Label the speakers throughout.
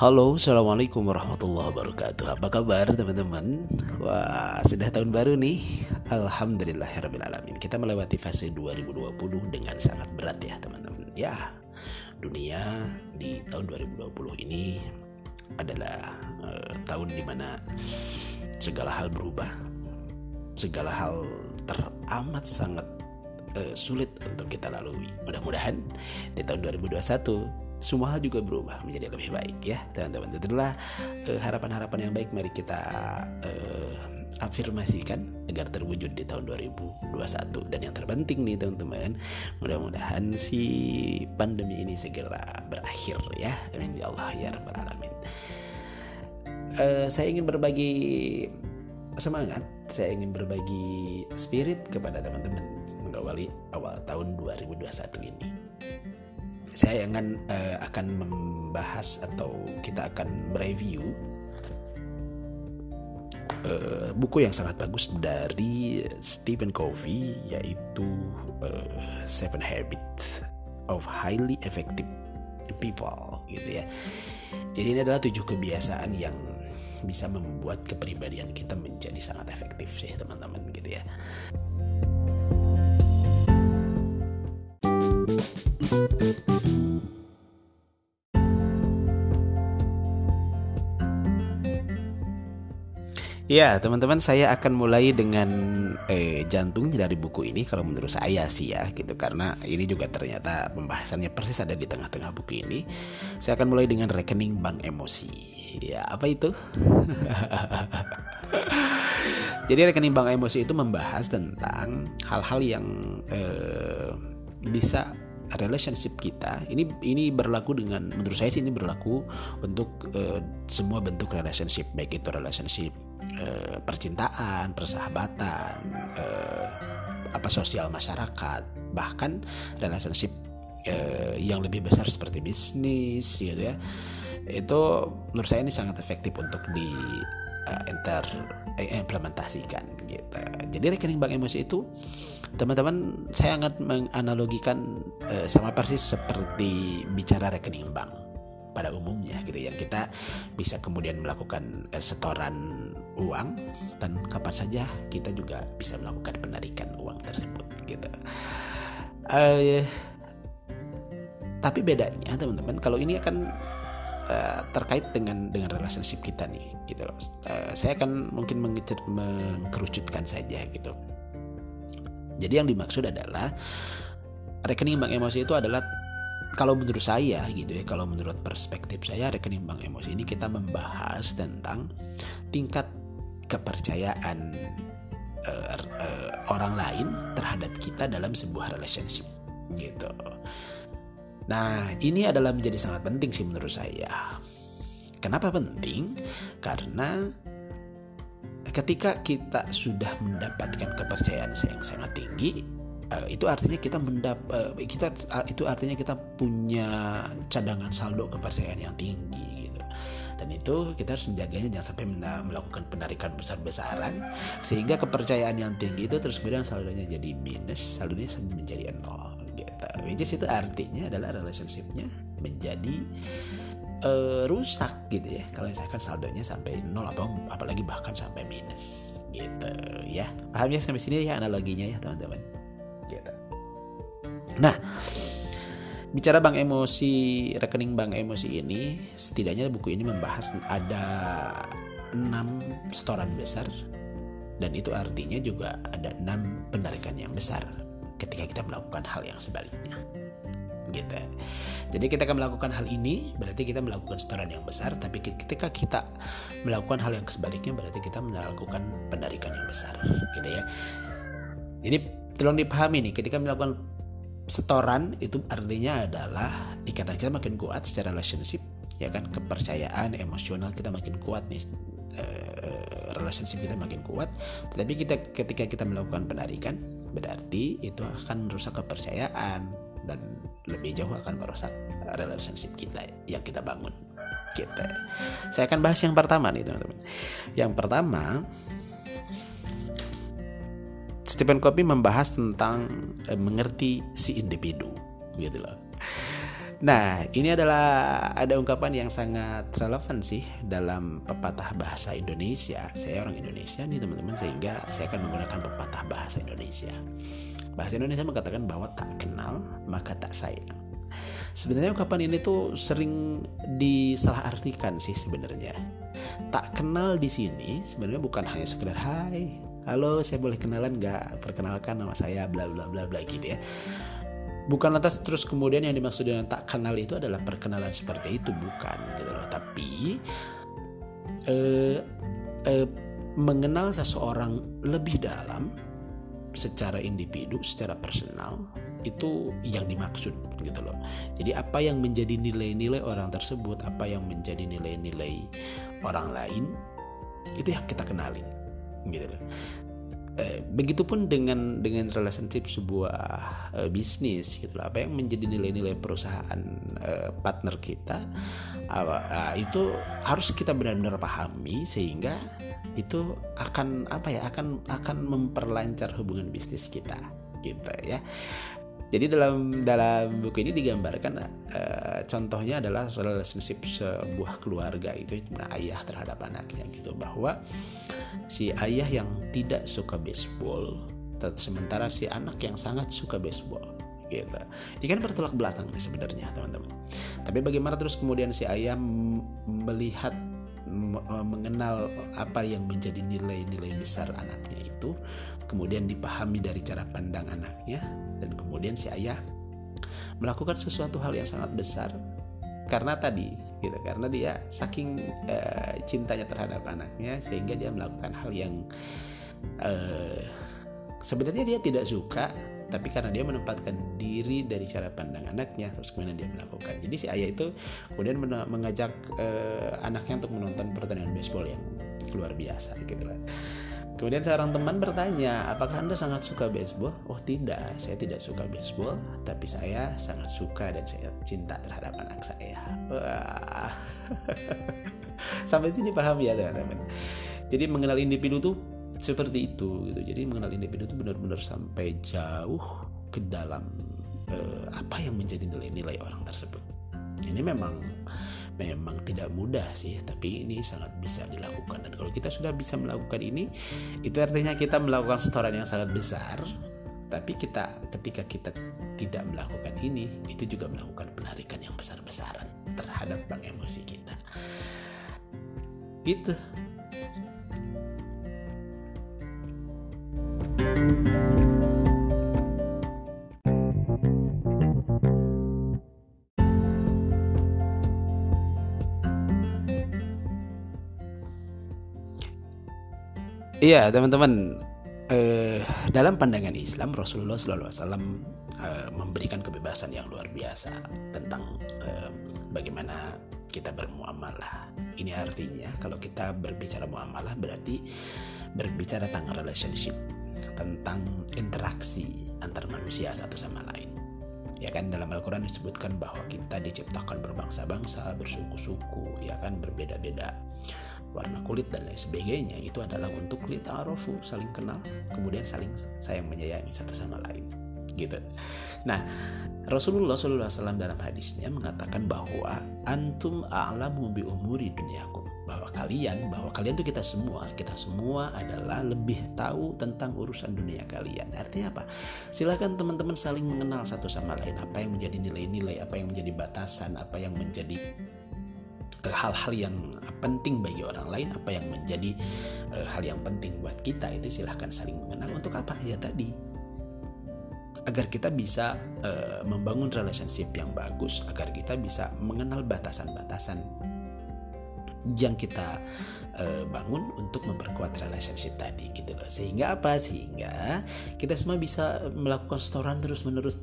Speaker 1: Halo, Assalamualaikum warahmatullahi wabarakatuh. Apa kabar teman-teman? Wah, sudah tahun baru nih. Alhamdulillahirrahmanirrahim Kita melewati fase 2020 dengan sangat berat ya teman-teman. Ya, dunia di tahun 2020 ini adalah uh, tahun di mana segala hal berubah. Segala hal teramat sangat uh, sulit untuk kita lalui. Mudah-mudahan di tahun 2021 semua hal juga berubah menjadi lebih baik ya teman-teman. Itulah uh, harapan-harapan yang baik. Mari kita uh, afirmasikan agar terwujud di tahun 2021 dan yang terpenting nih teman-teman mudah-mudahan si pandemi ini segera berakhir ya. Amin ya Allah ya rabbal alamin. Uh, saya ingin berbagi semangat. Saya ingin berbagi spirit kepada teman-teman mengawali awal tahun 2021 ini saya akan uh, akan membahas atau kita akan mereview uh, buku yang sangat bagus dari Stephen Covey yaitu uh, Seven Habits of Highly Effective People gitu ya. Jadi ini adalah tujuh kebiasaan yang bisa membuat kepribadian kita menjadi sangat efektif sih teman-teman gitu ya. Ya, teman-teman, saya akan mulai dengan eh, jantung dari buku ini kalau menurut saya sih ya, gitu karena ini juga ternyata pembahasannya persis ada di tengah-tengah buku ini. Saya akan mulai dengan rekening bank emosi. Ya, apa itu? Jadi rekening bank emosi itu membahas tentang hal-hal yang eh, bisa relationship kita ini ini berlaku dengan menurut saya sih ini berlaku untuk uh, semua bentuk relationship baik itu relationship uh, percintaan persahabatan uh, apa sosial masyarakat bahkan relationship uh, yang lebih besar seperti bisnis gitu ya. Itu menurut saya ini sangat efektif untuk di enter implementasikan gitu. Jadi rekening bank emosi itu teman-teman saya sangat menganalogikan uh, sama persis seperti bicara rekening bank pada umumnya gitu yang kita bisa kemudian melakukan uh, setoran uang dan kapan saja kita juga bisa melakukan penarikan uang tersebut gitu. Uh, tapi bedanya teman-teman kalau ini akan uh, terkait dengan dengan relationship kita nih gitu loh. Uh, saya akan mungkin mengkerucutkan saja gitu jadi yang dimaksud adalah rekening bank emosi itu adalah kalau menurut saya gitu ya, kalau menurut perspektif saya rekening bank emosi ini kita membahas tentang tingkat kepercayaan uh, uh, orang lain terhadap kita dalam sebuah relationship gitu. Nah, ini adalah menjadi sangat penting sih menurut saya. Kenapa penting? Karena ketika kita sudah mendapatkan kepercayaan yang sangat tinggi uh, itu artinya kita mendap uh, kita uh, itu artinya kita punya cadangan saldo kepercayaan yang tinggi gitu. Dan itu kita harus menjaganya jangan sampai melakukan penarikan besar-besaran sehingga kepercayaan yang tinggi itu terus kemudian saldonya jadi minus saldonya menjadi nol gitu. Which is itu artinya adalah relationshipnya menjadi uh, rusak gitu ya. Kalau misalkan saldonya sampai nol atau apalagi bahkan sampai minus gitu ya. Paham ya sampai sini ya analoginya ya teman-teman gitu nah bicara bank emosi rekening bank emosi ini setidaknya buku ini membahas ada enam setoran besar dan itu artinya juga ada enam penarikan yang besar ketika kita melakukan hal yang sebaliknya gitu. Jadi kita akan melakukan hal ini berarti kita melakukan setoran yang besar, tapi ketika kita melakukan hal yang sebaliknya berarti kita melakukan penarikan yang besar, gitu ya. Jadi tolong dipahami nih, ketika melakukan setoran itu artinya adalah ikatan kita makin kuat secara relationship, ya kan? Kepercayaan emosional kita makin kuat nih uh, relationship kita makin kuat. Tetapi kita ketika kita melakukan penarikan berarti itu akan merusak kepercayaan dan lebih jauh akan merusak relationship kita yang kita bangun. Kita saya akan bahas yang pertama nih teman-teman. Yang pertama Stephen Covey membahas tentang eh, mengerti si individu gitu loh Nah, ini adalah ada ungkapan yang sangat relevan sih dalam pepatah bahasa Indonesia. Saya orang Indonesia nih teman-teman, sehingga saya akan menggunakan pepatah bahasa Indonesia. Bahasa Indonesia mengatakan bahwa tak kenal maka tak sayang. Sebenarnya ungkapan ini tuh sering disalahartikan sih sebenarnya. Tak kenal di sini sebenarnya bukan hanya sekedar hai, halo saya boleh kenalan nggak? Perkenalkan nama saya bla bla bla bla gitu ya. Bukan lantas terus kemudian yang dimaksud dengan tak kenal itu adalah perkenalan seperti itu bukan gitu loh. Tapi eh, eh, mengenal seseorang lebih dalam secara individu secara personal itu yang dimaksud gitu loh. Jadi apa yang menjadi nilai-nilai orang tersebut apa yang menjadi nilai-nilai orang lain itu yang kita kenali gitu loh. Eh, begitupun dengan dengan relationship sebuah uh, bisnis gitu apa yang menjadi nilai-nilai perusahaan uh, partner kita uh, uh, itu harus kita benar-benar pahami sehingga itu akan apa ya akan akan memperlancar hubungan bisnis kita gitu ya. Jadi dalam dalam buku ini digambarkan uh, contohnya adalah relationship sebuah keluarga itu ayah terhadap anaknya gitu bahwa si ayah yang tidak suka baseball sementara si anak yang sangat suka baseball gitu. Ini kan bertolak belakang nih sebenarnya teman-teman. Tapi bagaimana terus kemudian si ayah melihat mengenal apa yang menjadi nilai-nilai besar anaknya itu kemudian dipahami dari cara pandang anaknya dan kemudian si ayah melakukan sesuatu hal yang sangat besar karena tadi gitu. Karena dia saking uh, cintanya terhadap anaknya sehingga dia melakukan hal yang uh, sebenarnya dia tidak suka tapi karena dia menempatkan diri dari cara pandang anaknya terus kemudian dia melakukan. Jadi si ayah itu kemudian mengajak uh, anaknya untuk menonton pertandingan baseball yang luar biasa gitu lah Kemudian seorang teman bertanya, apakah Anda sangat suka baseball? Oh tidak, saya tidak suka baseball, tapi saya sangat suka dan saya cinta terhadap anak saya. Wah. Sampai sini paham ya teman-teman. Jadi mengenal individu tuh seperti itu gitu. Jadi mengenal individu tuh benar-benar sampai jauh ke dalam eh, apa yang menjadi nilai-nilai orang tersebut. Ini memang memang tidak mudah sih tapi ini sangat bisa dilakukan. Dan kalau kita sudah bisa melakukan ini itu artinya kita melakukan setoran yang sangat besar tapi kita ketika kita tidak melakukan ini itu juga melakukan penarikan yang besar-besaran terhadap bank emosi kita. Gitu. thank you Iya teman-teman eh, dalam pandangan Islam Rasulullah SAW eh, memberikan kebebasan yang luar biasa tentang eh, bagaimana kita bermuamalah. Ini artinya kalau kita berbicara muamalah berarti berbicara tentang relationship, tentang interaksi antar manusia satu sama lain. Ya kan dalam Al-Qur'an disebutkan bahwa kita diciptakan berbangsa-bangsa, bersuku-suku, ya kan berbeda-beda warna kulit dan lain sebagainya. Itu adalah untuk lita'arofu saling kenal kemudian saling sayang menyayangi satu sama lain. Gitu. Nah Rasulullah SAW dalam hadisnya mengatakan bahwa antum a'lamu bi umuri dunyakum. Bahwa kalian bahwa kalian itu kita semua kita semua adalah lebih tahu tentang urusan dunia kalian. Artinya apa? Silahkan teman-teman saling mengenal satu sama lain. Apa yang menjadi nilai-nilai apa yang menjadi batasan apa yang menjadi hal-hal yang penting bagi orang lain apa yang menjadi uh, hal yang penting buat kita itu silahkan saling mengenal untuk apa? Ya tadi. Agar kita bisa uh, membangun relationship yang bagus agar kita bisa mengenal batasan-batasan yang kita uh, bangun untuk memperkuat relationship tadi gitu loh. Sehingga apa? Sehingga kita semua bisa melakukan setoran terus menerus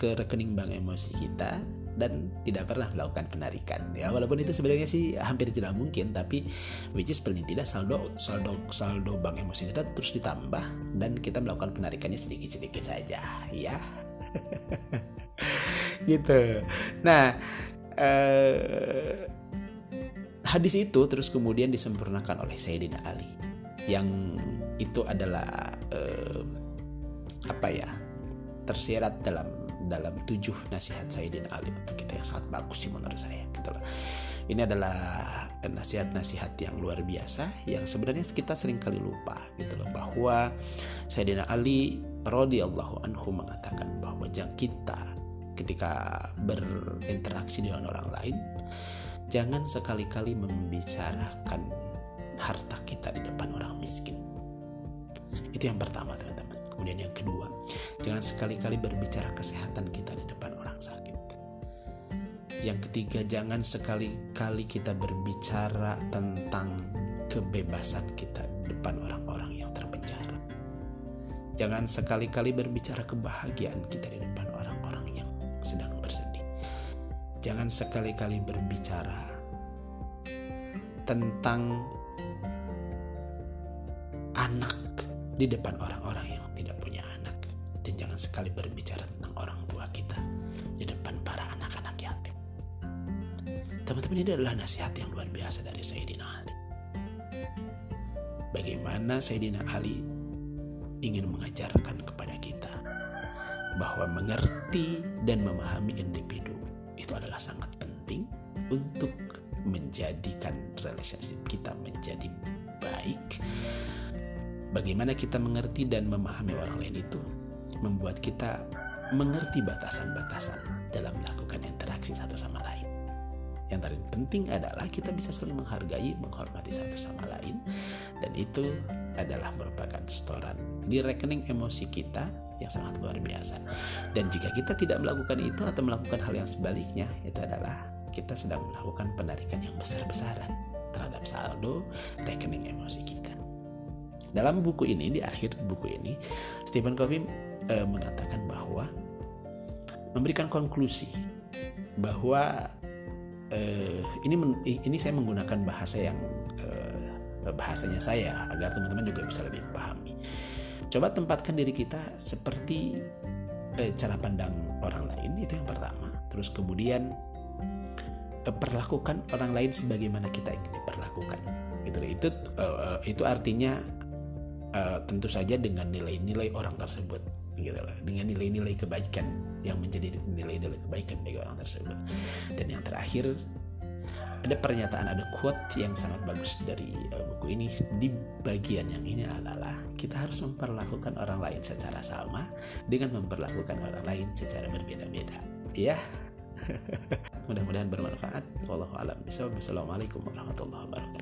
Speaker 1: ke rekening bank emosi kita dan tidak pernah melakukan penarikan. Ya walaupun itu sebenarnya sih hampir tidak mungkin tapi which is paling tidak saldo saldo saldo bank emosi kita terus ditambah dan kita melakukan penarikannya sedikit-sedikit saja ya. Gitu. Nah eh, hadis itu terus kemudian disempurnakan oleh Sayyidina Ali yang itu adalah eh, apa ya tersirat dalam dalam tujuh nasihat Sayyidina Ali untuk kita yang sangat bagus sih menurut saya gitu loh. Ini adalah nasihat-nasihat yang luar biasa yang sebenarnya kita sering kali lupa gitu loh bahwa Sayyidina Ali radhiyallahu anhu mengatakan bahwa jangan kita ketika berinteraksi dengan orang lain jangan sekali-kali membicarakan harta kita di depan orang miskin. Itu yang pertama teman-teman. Kemudian yang kedua, jangan sekali-kali berbicara kesehatan kita di depan orang sakit. Yang ketiga, jangan sekali-kali kita berbicara tentang kebebasan kita di depan orang-orang yang terpenjara. Jangan sekali-kali berbicara kebahagiaan kita di depan orang-orang yang sedang bersedih. Jangan sekali-kali berbicara tentang anak di depan orang-orang jangan sekali berbicara tentang orang tua kita di depan para anak-anak yatim. Teman-teman ini adalah nasihat yang luar biasa dari Sayyidina Ali. Bagaimana Sayyidina Ali ingin mengajarkan kepada kita bahwa mengerti dan memahami individu itu adalah sangat penting untuk menjadikan relationship kita menjadi baik. Bagaimana kita mengerti dan memahami orang lain itu membuat kita mengerti batasan-batasan dalam melakukan interaksi satu sama lain. Yang paling penting adalah kita bisa saling menghargai, menghormati satu sama lain, dan itu adalah merupakan setoran di rekening emosi kita yang sangat luar biasa. Dan jika kita tidak melakukan itu atau melakukan hal yang sebaliknya, itu adalah kita sedang melakukan penarikan yang besar-besaran terhadap saldo rekening emosi kita. Dalam buku ini, di akhir buku ini, Stephen Covey e, mengatakan bahwa memberikan konklusi bahwa e, ini ini saya menggunakan bahasa yang e, bahasanya saya agar teman-teman juga bisa lebih pahami. Coba tempatkan diri kita seperti cara pandang orang lain itu yang pertama. Terus kemudian perlakukan orang lain sebagaimana kita ingin diperlakukan. Itu uh, itu artinya uh, tentu saja dengan nilai-nilai orang tersebut gitu loh. Dengan nilai-nilai kebaikan yang menjadi nilai-nilai kebaikan bagi orang tersebut. Dan yang terakhir ada pernyataan ada quote yang sangat bagus dari uh, buku ini. Di bagian yang ini adalah kita harus memperlakukan orang lain secara sama dengan memperlakukan orang lain secara berbeda-beda. Ya. Mudah-mudahan bermanfaat. Wallahu alam. Assalamualaikum warahmatullahi wabarakatuh